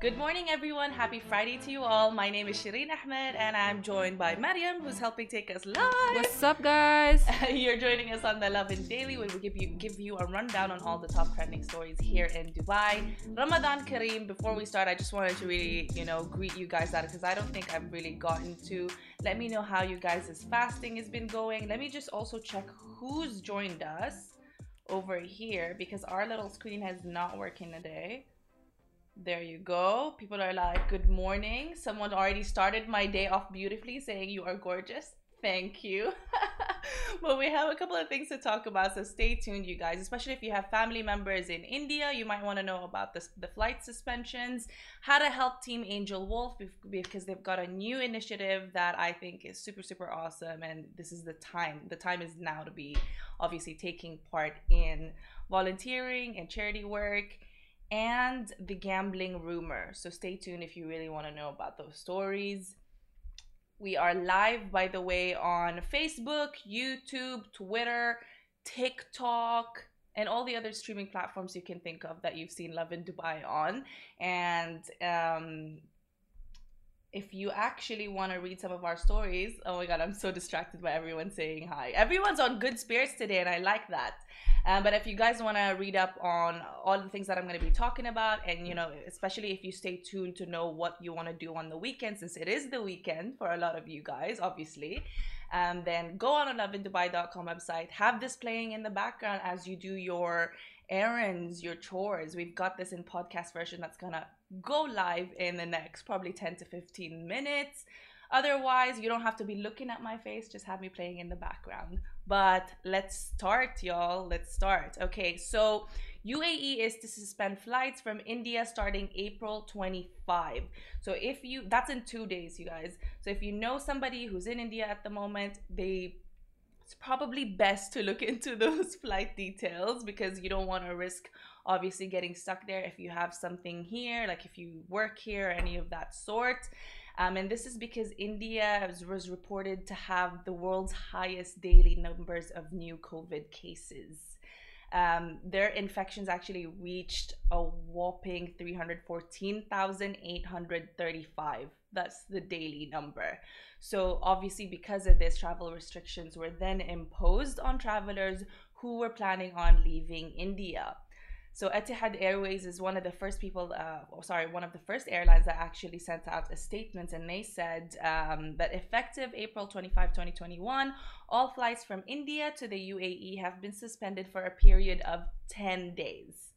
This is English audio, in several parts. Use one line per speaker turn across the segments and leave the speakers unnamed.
Good morning, everyone. Happy Friday to you all. My name is Shireen Ahmed, and I'm joined by Mariam, who's helping take us live.
What's up, guys?
You're joining us on the Lovin Daily, where we give you give you a rundown on all the top trending stories here in Dubai. Ramadan Kareem. Before we start, I just wanted to really, you know, greet you guys out because I don't think I've really gotten to. Let me know how you guys' fasting has been going. Let me just also check who's joined us over here because our little screen has not working today. There you go. People are like, Good morning. Someone already started my day off beautifully saying you are gorgeous. Thank you. but we have a couple of things to talk about, so stay tuned, you guys. Especially if you have family members in India, you might want to know about the, the flight suspensions, how to help Team Angel Wolf because they've got a new initiative that I think is super, super awesome. And this is the time. The time is now to be obviously taking part in volunteering and charity work and the gambling rumor. So stay tuned if you really want to know about those stories. We are live, by the way, on Facebook, YouTube, Twitter, TikTok, and all the other streaming platforms you can think of that you've seen Lovin Dubai on. And um, if you actually want to read some of our stories, oh my god, I'm so distracted by everyone saying hi. Everyone's on good spirits today, and I like that. Um, but if you guys want to read up on all the things that I'm going to be talking about, and you know, especially if you stay tuned to know what you want to do on the weekend, since it is the weekend for a lot of you guys, obviously, um, then go on lovindubai.com website. Have this playing in the background as you do your errands, your chores. We've got this in podcast version that's gonna go live in the next probably 10 to 15 minutes. Otherwise, you don't have to be looking at my face, just have me playing in the background. But let's start, y'all. Let's start. Okay, so UAE is to suspend flights from India starting April 25. So if you that's in 2 days, you guys. So if you know somebody who's in India at the moment, they it's probably best to look into those flight details because you don't want to risk obviously getting stuck there if you have something here, like if you work here or any of that sort. Um, and this is because India was reported to have the world's highest daily numbers of new COVID cases. Um, their infections actually reached a whopping 314,835. That's the daily number. So, obviously, because of this, travel restrictions were then imposed on travelers who were planning on leaving India. So Etihad Airways is one of the first people, uh, oh, sorry, one of the first airlines that actually sent out a statement, and they said um, that effective April 25, 2021, all flights from India to the UAE have been suspended for a period of 10 days.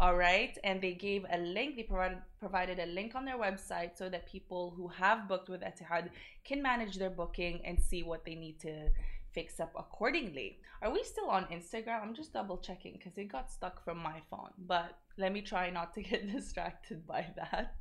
All right, and they gave a link. They provided provided a link on their website so that people who have booked with Etihad can manage their booking and see what they need to fix up accordingly. Are we still on Instagram? I'm just double checking because it got stuck from my phone. But let me try not to get distracted by that.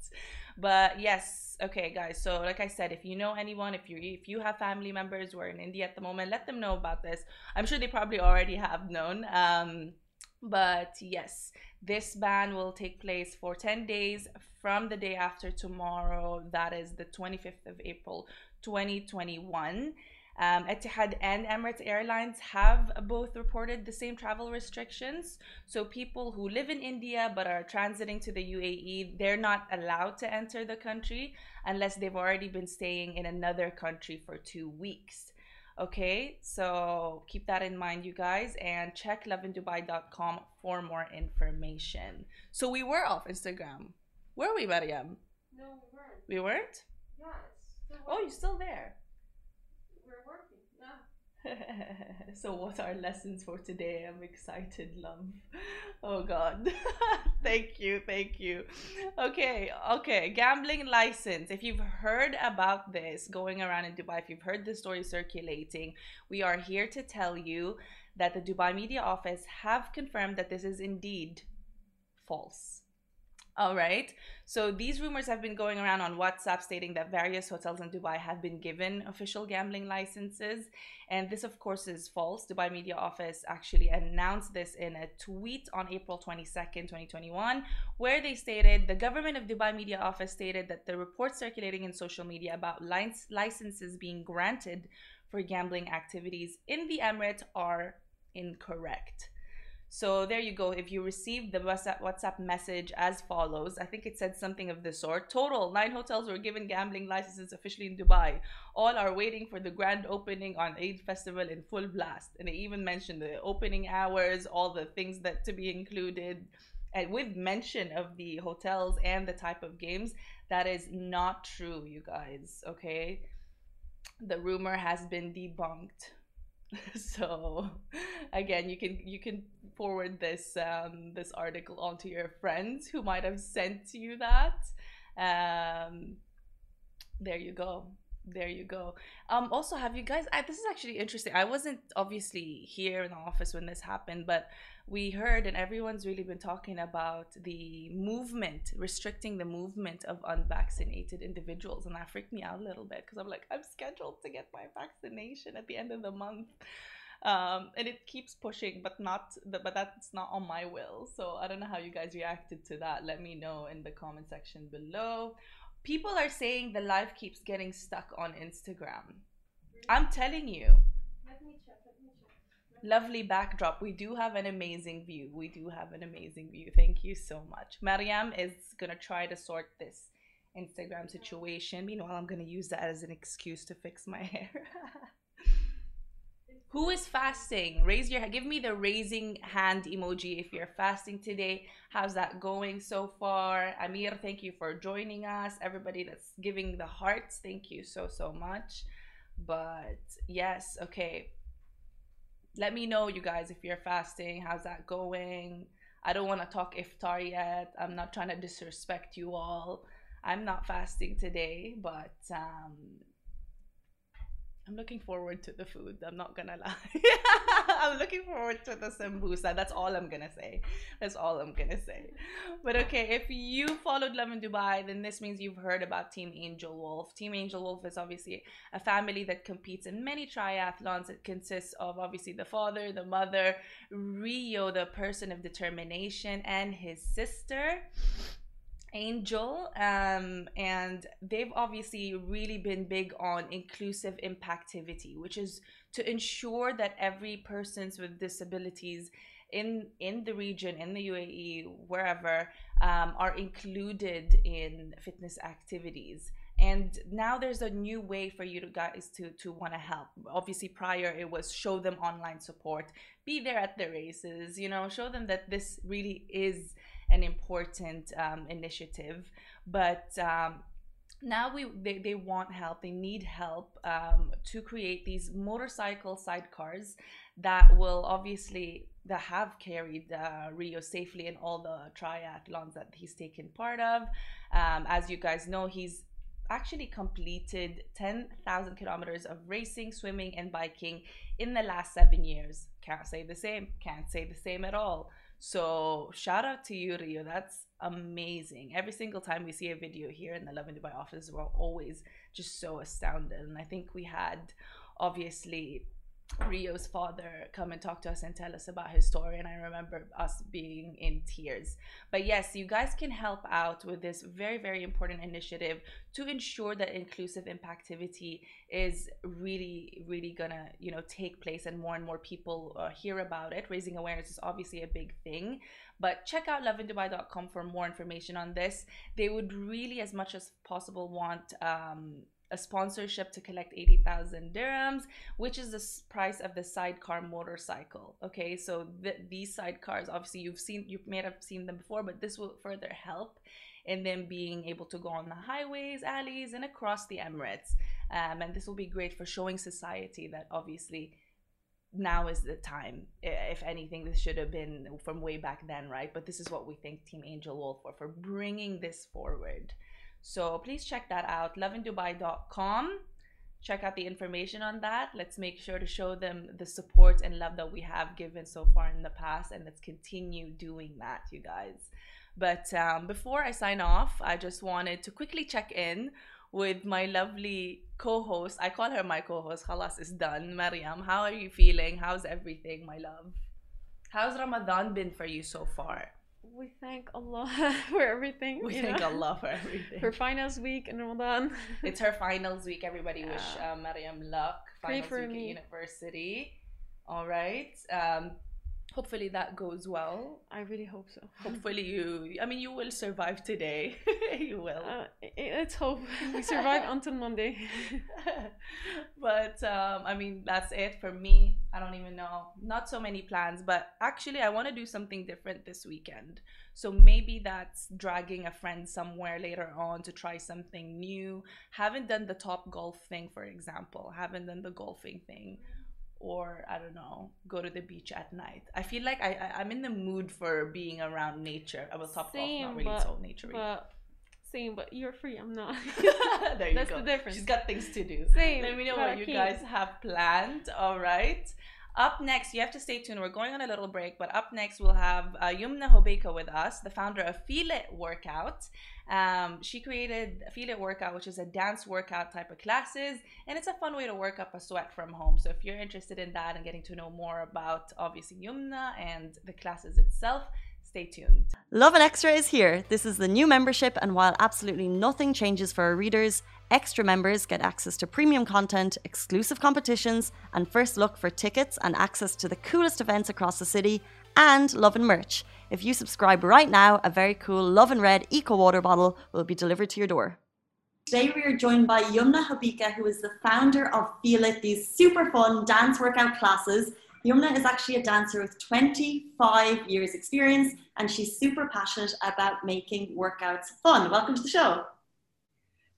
But yes, okay, guys. So like I said, if you know anyone, if you if you have family members who are in India at the moment, let them know about this. I'm sure they probably already have known. Um, but yes, this ban will take place for 10 days from the day after tomorrow. That is the 25th of April, 2021. Um, Etihad and Emirates Airlines have both reported the same travel restrictions. So people who live in India but are transiting to the UAE, they're not allowed to enter the country unless they've already been staying in another country for two weeks. Okay, so keep that in mind, you guys, and check lovindubai.com for more information. So we were off Instagram. Were we, Mariam?
No, we weren't.
We weren't?
Yeah,
Oh, you're still there. so what are lessons for today? I'm excited love. Oh god. Thank you thank you. Okay okay gambling license. If you've heard about this going around in dubai if you've heard the story circulating we are here to tell you that the dubai media office have confirmed that this is indeed false All right. So these rumors have been going around on WhatsApp stating that various hotels in Dubai have been given official gambling licenses. And this, of course, is false. Dubai Media Office actually announced this in a tweet on April 22nd, 2021, where they stated the government of Dubai Media Office stated that the reports circulating in social media about licenses being granted for gambling activities in the Emirate are incorrect. So there you go. If you received the WhatsApp, message as follows, I think it said something of the sort. Total nine hotels were given gambling licenses officially in Dubai. All are waiting for the grand opening on Eid Festival in full blast. And they even mentioned the opening hours, all the things that to be included, and with mention of the hotels and the type of games. That is not true, you guys. Okay, the rumor has been debunked. so again you can you can forward this um, this article onto your friends who might have sent you that. Um, there you go. There you go. Um also have you guys I, this is actually interesting. I wasn't obviously here in the office when this happened but we heard and everyone's really been talking about the movement restricting the movement of unvaccinated individuals and that freaked me out a little bit because i'm like i'm scheduled to get my vaccination at the end of the month. Um, and it keeps pushing but not the, but that's not on my will. So i don't know how you guys reacted to that. Let me know in the comment section below. People are saying the live keeps getting stuck on instagram. I'm telling you lovely backdrop. We do have an amazing view. We do have an amazing view. Thank you so much. Mariam is gonna try to sort this instagram situation. Meanwhile i'm gonna use that as an excuse to fix my hair. Who is fasting? Raise your hand. give me the raising hand emoji if you're fasting today. How's that going so far? Amir thank you for joining us. Everybody that's giving the hearts thank you so so much. But yes okay let me know you guys if you're fasting how's that going i don't want to talk iftar yet i'm not trying to disrespect you all i'm not fasting today but um I'm looking forward to the food. I'm not gonna lie. I'm looking forward to the sambusa. That's all I'm gonna say. That's all I'm gonna say. But okay, if you followed Lovin Dubai, then this means you've heard about Team Angel Wolf. Team Angel Wolf is obviously a family that competes in many triathlons. It consists of obviously the father, the mother, Rio, the person of determination, and his sister. Angel, um, and they've obviously really been big on inclusive impactivity, which is to ensure that every persons with disabilities in in the region, in the UAE, wherever, um, are included in fitness activities. And now there's a new way for you to guys to to want to help. Obviously, prior it was show them online support, be there at the races, you know, show them that this really is an important um, initiative. But um, now we they, they want help they need help um, to create these motorcycle sidecars that will obviously that have carried uh, rio safely in all the triathlons that he's taken part of. Um, as you guys know he's actually completed 10,000 kilometers of racing swimming and biking in the last seven years. Can't say the same can't say the same at all so shout out to you, Rio. That's amazing. Every single time we see a video here in the Lovin Dubai office, we're always just so astounded. And I think we had obviously Rio's father come and talk to us and tell us about his story. And I remember us being in tears. But yes, you guys can help out with this very, very important initiative to ensure that inclusive impactivity is really, really gonna, you know, take place and more and more people uh, hear about it. Raising awareness is obviously a big thing. But check out lovindubai.com for more information on this. They would really, as much as possible, want um, a sponsorship to collect 80,000 dirhams, which is the price of the sidecar motorcycle. Okay, so th- these sidecars, obviously, you've seen, you may have seen them before, but this will further help in them being able to go on the highways, alleys, and across the Emirates. Um, and this will be great for showing society that obviously now is the time. If anything, this should have been from way back then, right? But this is what we thank Team Angel Wolf for, for bringing this forward. So please check that out, lovindubai.com. Check out the information on that. Let's make sure to show them the support and love that we have given so far in the past, and let's continue doing that, you guys. But um, before I sign off, I just wanted to quickly check in with my lovely co-host. I call her my co-host. Khalas is done. Mariam, how are you feeling? How's everything, my love? How's Ramadan been for you so far?
We thank Allah for everything.
We thank
know?
Allah for everything.
For finals week in Ramadan.
it's her finals week. Everybody wish uh, Mariam luck.
Pray
Finals
for
week
me.
at university. All right. Um, hopefully that goes well.
I really hope so.
Hopefully you. I mean, you will survive today. you will.
Uh, let's hope we survive until Monday.
but um, I mean, that's it for me. I don't even know. Not so many plans, but actually, I want to do something different this weekend. So maybe that's dragging a friend somewhere later on to try something new. Haven't done the top golf thing, for example. Haven't done the golfing thing. Or I don't know, go to the beach at night. I feel like I, I I'm in the mood for being around nature. I will top
Same,
not really
but-
so naturey.
but same, but you're free. I'm not.
there you
That's
go.
the difference.
She's got things to do.
Same.
Let me know what you guys have planned. All right. Up next, you have to stay tuned. We're going on a little break, but up next we'll have uh, Yumna Hobeika with us, the founder of Feel It Workout. Um, she created Feel It Workout, which is a dance workout type of classes, and it's a fun way to work up a sweat from home. So if you're interested in that and getting to know more about obviously Yumna and the classes itself, stay tuned.
Lovin Extra is here. This is the new membership, and while absolutely nothing changes for our readers, extra members get access to premium content, exclusive competitions, and first look for tickets and access to the coolest events across the city, and Lovin merch. If you subscribe right now, a very cool Lovin Red Eco Water bottle will be delivered to your door. Today we are joined by Yumna Hobeika, who is the founder of Feel It, these super fun dance workout classes. Yumna is actually a dancer with 25 years experience and she's super passionate about making workouts fun. Welcome to the show.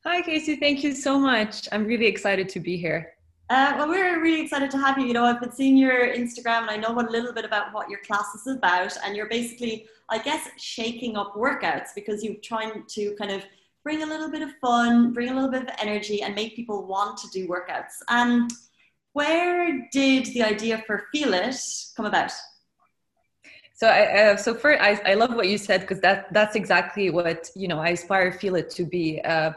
Hi, Casey. Thank you so much. I'm really excited to be here.
Uh, well, we're really excited to have you. You know, I've been seeing your Instagram and I know a little bit about what your class is about. And you're basically, I guess, shaking up workouts because you're trying to kind of bring a little bit of fun, bring a little bit of energy, and make people want to do workouts. And where did the idea for Feel It come about?
So, I, uh, so first, I, I love what you said because that that's exactly what you know I aspire feel it to be. Uh,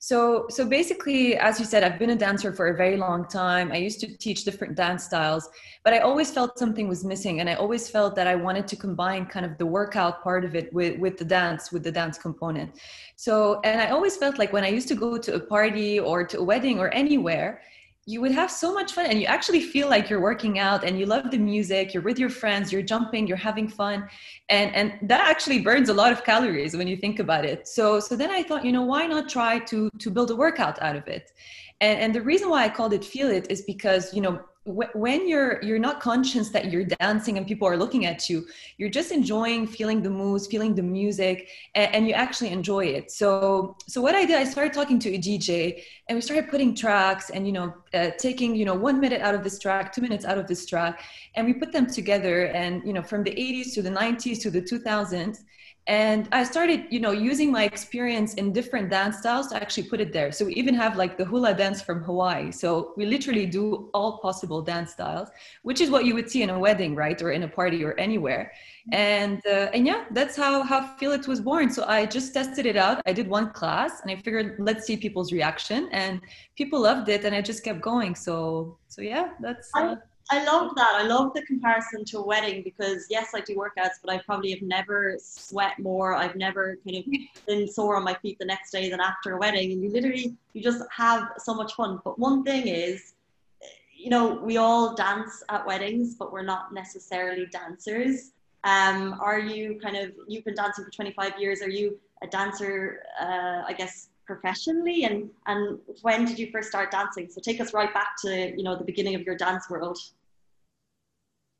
so, so basically, as you said, I've been a dancer for a very long time. I used to teach different dance styles, but I always felt something was missing, and I always felt that I wanted to combine kind of the workout part of it with with the dance, with the dance component. So, and I always felt like when I used to go to a party or to a wedding or anywhere, you would have so much fun and you actually feel like you're working out and you love the music you're with your friends you're jumping you're having fun and and that actually burns a lot of calories when you think about it. So so then i thought you know why not try to to build a workout out of it? And and the reason why i called it feel it is because you know wh- when you're you're not conscious that you're dancing and people are looking at you you're just enjoying feeling the moves feeling the music and, and you actually enjoy it. So so what i did i started talking to a dj and we started putting tracks and you know uh, taking you know one minute out of this track two minutes out of this track and we put them together. And you know from the 80s to the 90s to the 2000s and i started you know using my experience in different dance styles to actually put it there. So we even have like the hula dance from hawaii. So we literally do all possible dance styles which is what you would see in a wedding right? Or in a party or anywhere. And uh, and yeah that's how how feel it was born. So i just tested it out. I did one class and i figured let's see people's reaction. And people loved it and i just kept going. So so yeah that's uh,
I love that. I love the comparison to a wedding because yes, I do workouts, but I probably have never sweat more. I've never kind of been sore on my feet the next day than after a wedding. And you literally, you just have so much fun. But one thing is, you know, we all dance at weddings, but we're not necessarily dancers. Um, are you kind of, you've been dancing for 25 years. Are you a dancer, uh, I guess, professionally? And, and when did you first start dancing? So take us right back to, you know, the beginning of your dance world.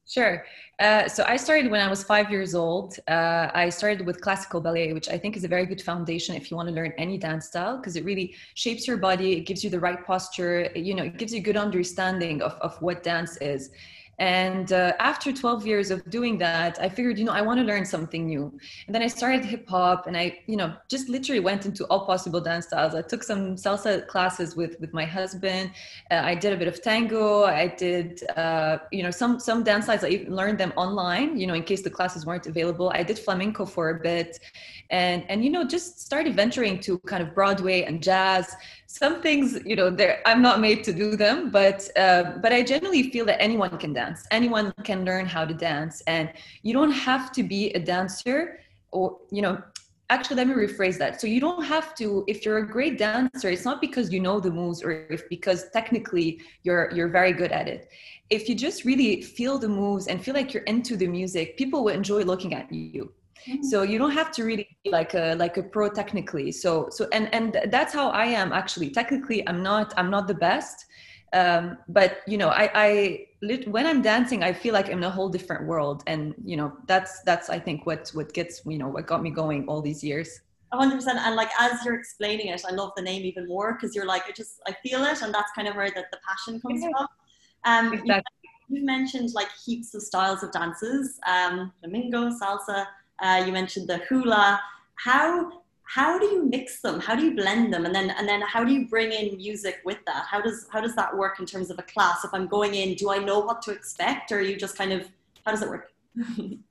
Sure. Uh, so I started when I was five years old. Uh, I started with classical ballet, which I think is a very good foundation if you want to learn any dance style, because it really shapes your body. It gives you the right posture. You know, it gives you a good understanding of, of what dance is. And uh, after 12 years of doing that, I figured, you know, I want to learn something new. And then I started hip hop and I, you know, just literally went into all possible dance styles. I took some salsa classes with, with my husband. Uh, I did a bit of tango. I did, uh, you know, some, some dance styles. I even learned them online, you know, in case the classes weren't available. I did flamenco for a bit and, and, you know, just started venturing to kind of Broadway and jazz some things you know i'm not made to do them but uh, but i generally feel that anyone can dance. Anyone can learn how to dance and you don't have to be a dancer or you know actually let me rephrase that. So you don't have to if you're a great dancer it's not because you know the moves or if because technically you're you're very good at it. If you just really feel the moves and feel like you're into the music people will enjoy looking at you. Mm-hmm. So you don't have to really be like a like a pro technically. So so and and that's how i am actually. Technically i'm not i'm not the best um, but you know i i when i'm dancing i feel like i'm in a whole different world and you know that's that's i think what what gets you know what got me going all these years
100% and like as you're explaining it i love the name even more because you're like i just i feel it and that's kind of where the, the passion comes yeah. from um exactly. you, you mentioned like heaps of styles of dances um flamenco salsa uh, you mentioned the hula. How how do you mix them? How do you blend them? And then and then how do you bring in music with that? How does how does that work in terms of a class? If I'm going in, do I know what to expect, or you just kind of how does it work?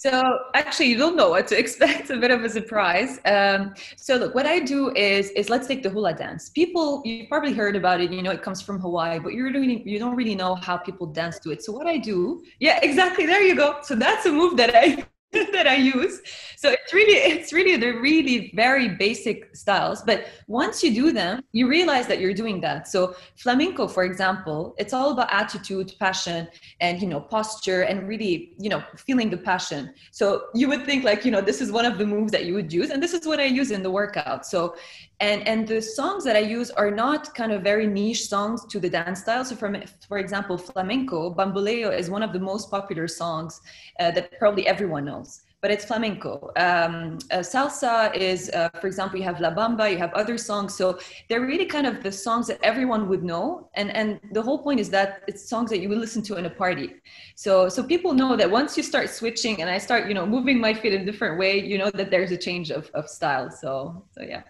So actually, you don't know what to expect. a bit of a surprise. Um, so look, what I do is is let's take the hula dance. People, you probably heard about it. You know, it comes from Hawaii, but you're really you don't really know how people dance to it. So what I do, yeah, exactly. There you go. So that's a move that I that I use. So it's really, it's really the really very basic styles. But once you do them, you realize that you're doing that. So flamenco, for example, it's all about attitude, passion, and you know, posture, and really, you know, feeling the passion. So you would think like, you know, this is one of the moves that you would use, and this is what I use in the workout. So and and the songs that i use are not kind of very niche songs to the dance style so from for example flamenco bamboleo is one of the most popular songs uh, that probably everyone knows but it's flamenco. Um, uh, salsa is, uh, for example, you have La Bamba, you have other songs. So they're really kind of the songs that everyone would know. And, and the whole point is that it's songs that you will listen to in a party. So, so people know that once you start switching and I start, you know, moving my feet in a different way, you know that there's a change of, of style. So, so yeah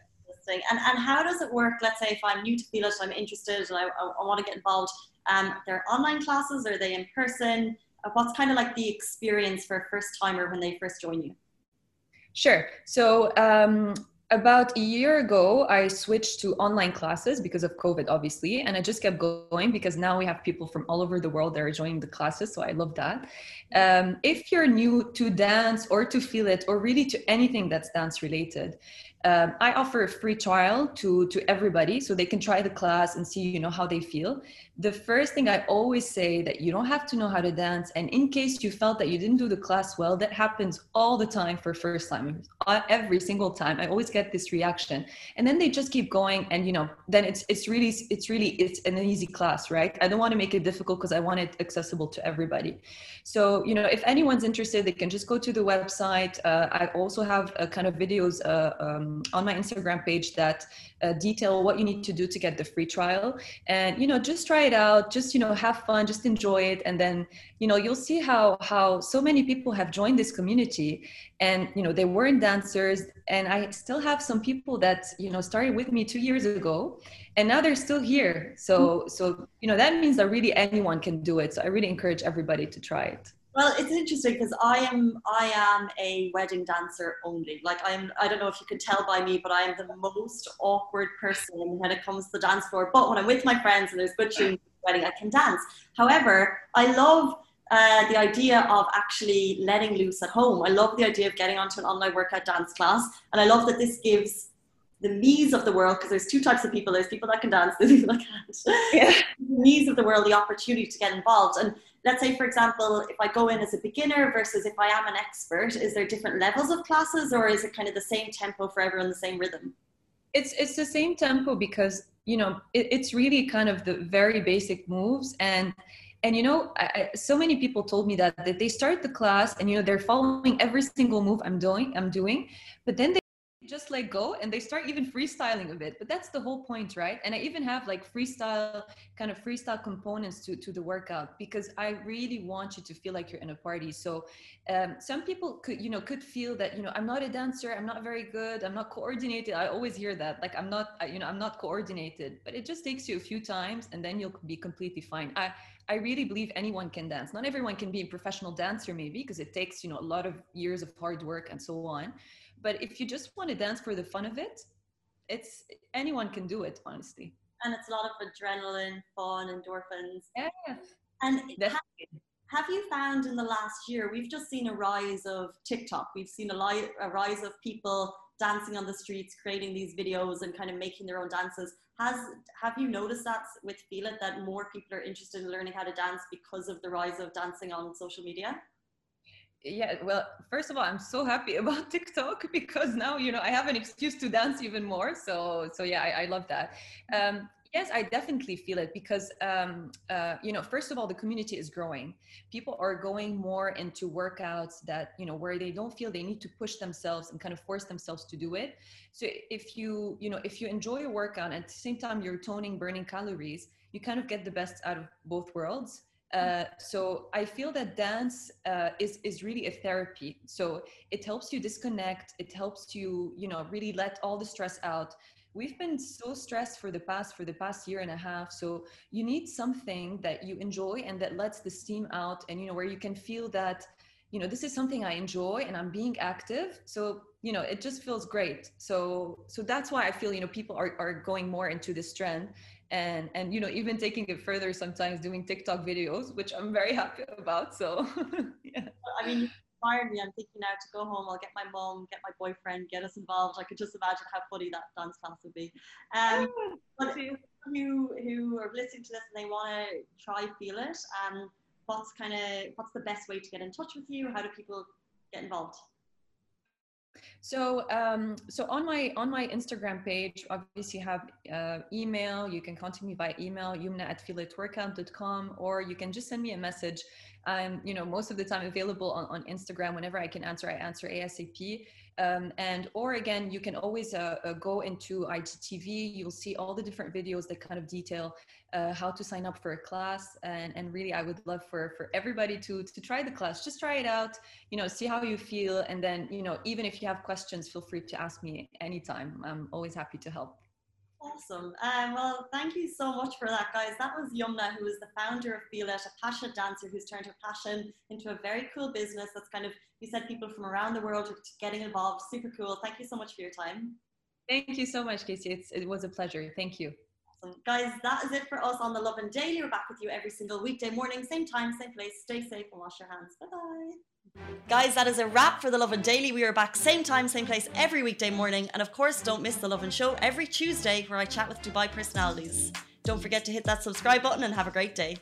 interesting. And, and how does it work? Let's say if I'm new to Feel I'm interested and I, I, I want to get involved. Um, they're online classes, are they in person? Uh, what's kind of like the experience for a first timer when they first join you?
Sure. So um, about a year ago, I switched to online classes because of COVID, obviously, and I just kept going because now we have people from all over the world that are joining the classes. So I love that. Um, if you're new to dance or to feel it, or really to anything that's dance related, um, I offer a free trial to to everybody so they can try the class and see you know how they feel. The first thing I always say that you don't have to know how to dance, and in case you felt that you didn't do the class well, that happens all the time for first time. Uh, every single time, I always get this reaction, and then they just keep going, and you know, then it's it's really it's really it's an easy class, right? I don't want to make it difficult because I want it accessible to everybody. So you know, if anyone's interested, they can just go to the website. Uh, I also have a kind of videos. Uh, um, on my Instagram page that uh, detail what you need to do to get the free trial. And you know, just try it out. Just you know, have fun. Just enjoy it, and then you know, you'll see how how so many people have joined this community, and you know, they weren't dancers, and I still have some people that you know started with me two years ago, and now they're still here. So so you know, that means that really anyone can do it. So I really encourage everybody to try it.
Well, it's interesting because I am I am a wedding dancer only. Like I'm I don't know if you can tell by me, but I am the most awkward person when it comes to the dance floor. But when I'm with my friends and there's good tunes wedding, I can dance. However, I love uh, the idea of actually letting loose at home. I love the idea of getting onto an online workout dance class, and I love that this gives the me's of the world, because there's two types of people. There's people that can dance, there's people that can't. Yeah. the me's of the world, the opportunity to get involved. And let's say, for example, if I go in as a beginner versus if I am an expert, is there different levels of classes or is it kind of the same tempo for everyone, the same rhythm?
It's, it's the same tempo because, you know, it, it's really kind of the very basic moves. And and you know I, so many people told me that that they start the class and you know they're following every single move i'm doing i'm doing but then they just let go and they start even freestyling a bit but that's the whole point right and i even have like freestyle kind of freestyle components to to the workout because i really want you to feel like you're in a party so um, some people could you know could feel that you know i'm not a dancer i'm not very good i'm not coordinated i always hear that like i'm not you know i'm not coordinated but it just takes you a few times and then you'll be completely fine i I really believe anyone can dance. Not everyone can be a professional dancer, maybe, because it takes, you know, a lot of years of hard work and so on. But if you just want to dance for the fun of it, it's anyone can do it, honestly.
And it's a lot of adrenaline, fun, endorphins.
Yeah.
And have, have you found in the last year, we've just seen a rise of TikTok. We've seen a, li- a rise of people dancing on the streets, creating these videos and kind of making their own dances. Has have you noticed that with Feel It that more people are interested in learning how to dance because of the rise of dancing on social media?
Yeah well first of all i'm so happy about tiktok because now you know i have an excuse to dance even more. So so yeah i, I love that. Um, yes i definitely feel it because um, uh, you know first of all the community is growing. People are going more into workouts that you know where they don't feel they need to push themselves and kind of force themselves to do it. So if you you know if you enjoy a workout and at the same time you're toning burning calories you kind of get the best out of both worlds uh, so I feel that dance uh, is is really a therapy. So it helps you disconnect. It helps you, you know, really let all the stress out. We've been so stressed for the past for the past year and a half. So you need something that you enjoy and that lets the steam out, and you know where you can feel that, you know, this is something I enjoy and I'm being active. So you know, it just feels great. So so that's why I feel you know people are are going more into this trend and and you know even taking it further sometimes doing tiktok videos which i'm very happy about so yeah.
I mean inspired me. I'm thinking now to go home i'll get my mom get my boyfriend get us involved. I could just imagine how funny that dance class would be. Um but who who are listening to this and they want to try feel it um what's kind of what's the best way to get in touch with you? How do people get involved
so, um, so on my on my Instagram page, obviously you have uh, email. You can contact me by email, yumna at feelitworkout.com, or you can just send me a message. I'm, you know, most of the time available on, on Instagram. Whenever I can answer, I answer ASAP. Um, and or again, you can always uh, uh, go into IGTV. You'll see all the different videos that kind of detail uh, how to sign up for a class. And, and really, I would love for for everybody to to try the class. Just try it out. You know, see how you feel, and then you know, even if you have questions, feel free to ask me anytime. I'm always happy to help.
Awesome. Um, well, thank you so much for that, guys. That was Yumna, who is the founder of Feelit, a passionate dancer who's turned her passion into a very cool business that's kind of, you said, people from around the world are getting involved. Super cool. Thank you so much for your time.
Thank you so much, Casey. It's, it was a pleasure. Thank you.
Awesome. Guys, that is it for us on the Lovin Daily. We're back with you every single weekday morning, same time, same place. Stay safe and wash your hands. Bye bye. Guys, that is a wrap for the Lovin Daily. We are back same time, same place every weekday morning. And of course, don't miss the Lovin Show every Tuesday where I chat with Dubai personalities. Don't forget to hit that subscribe button and have a great day.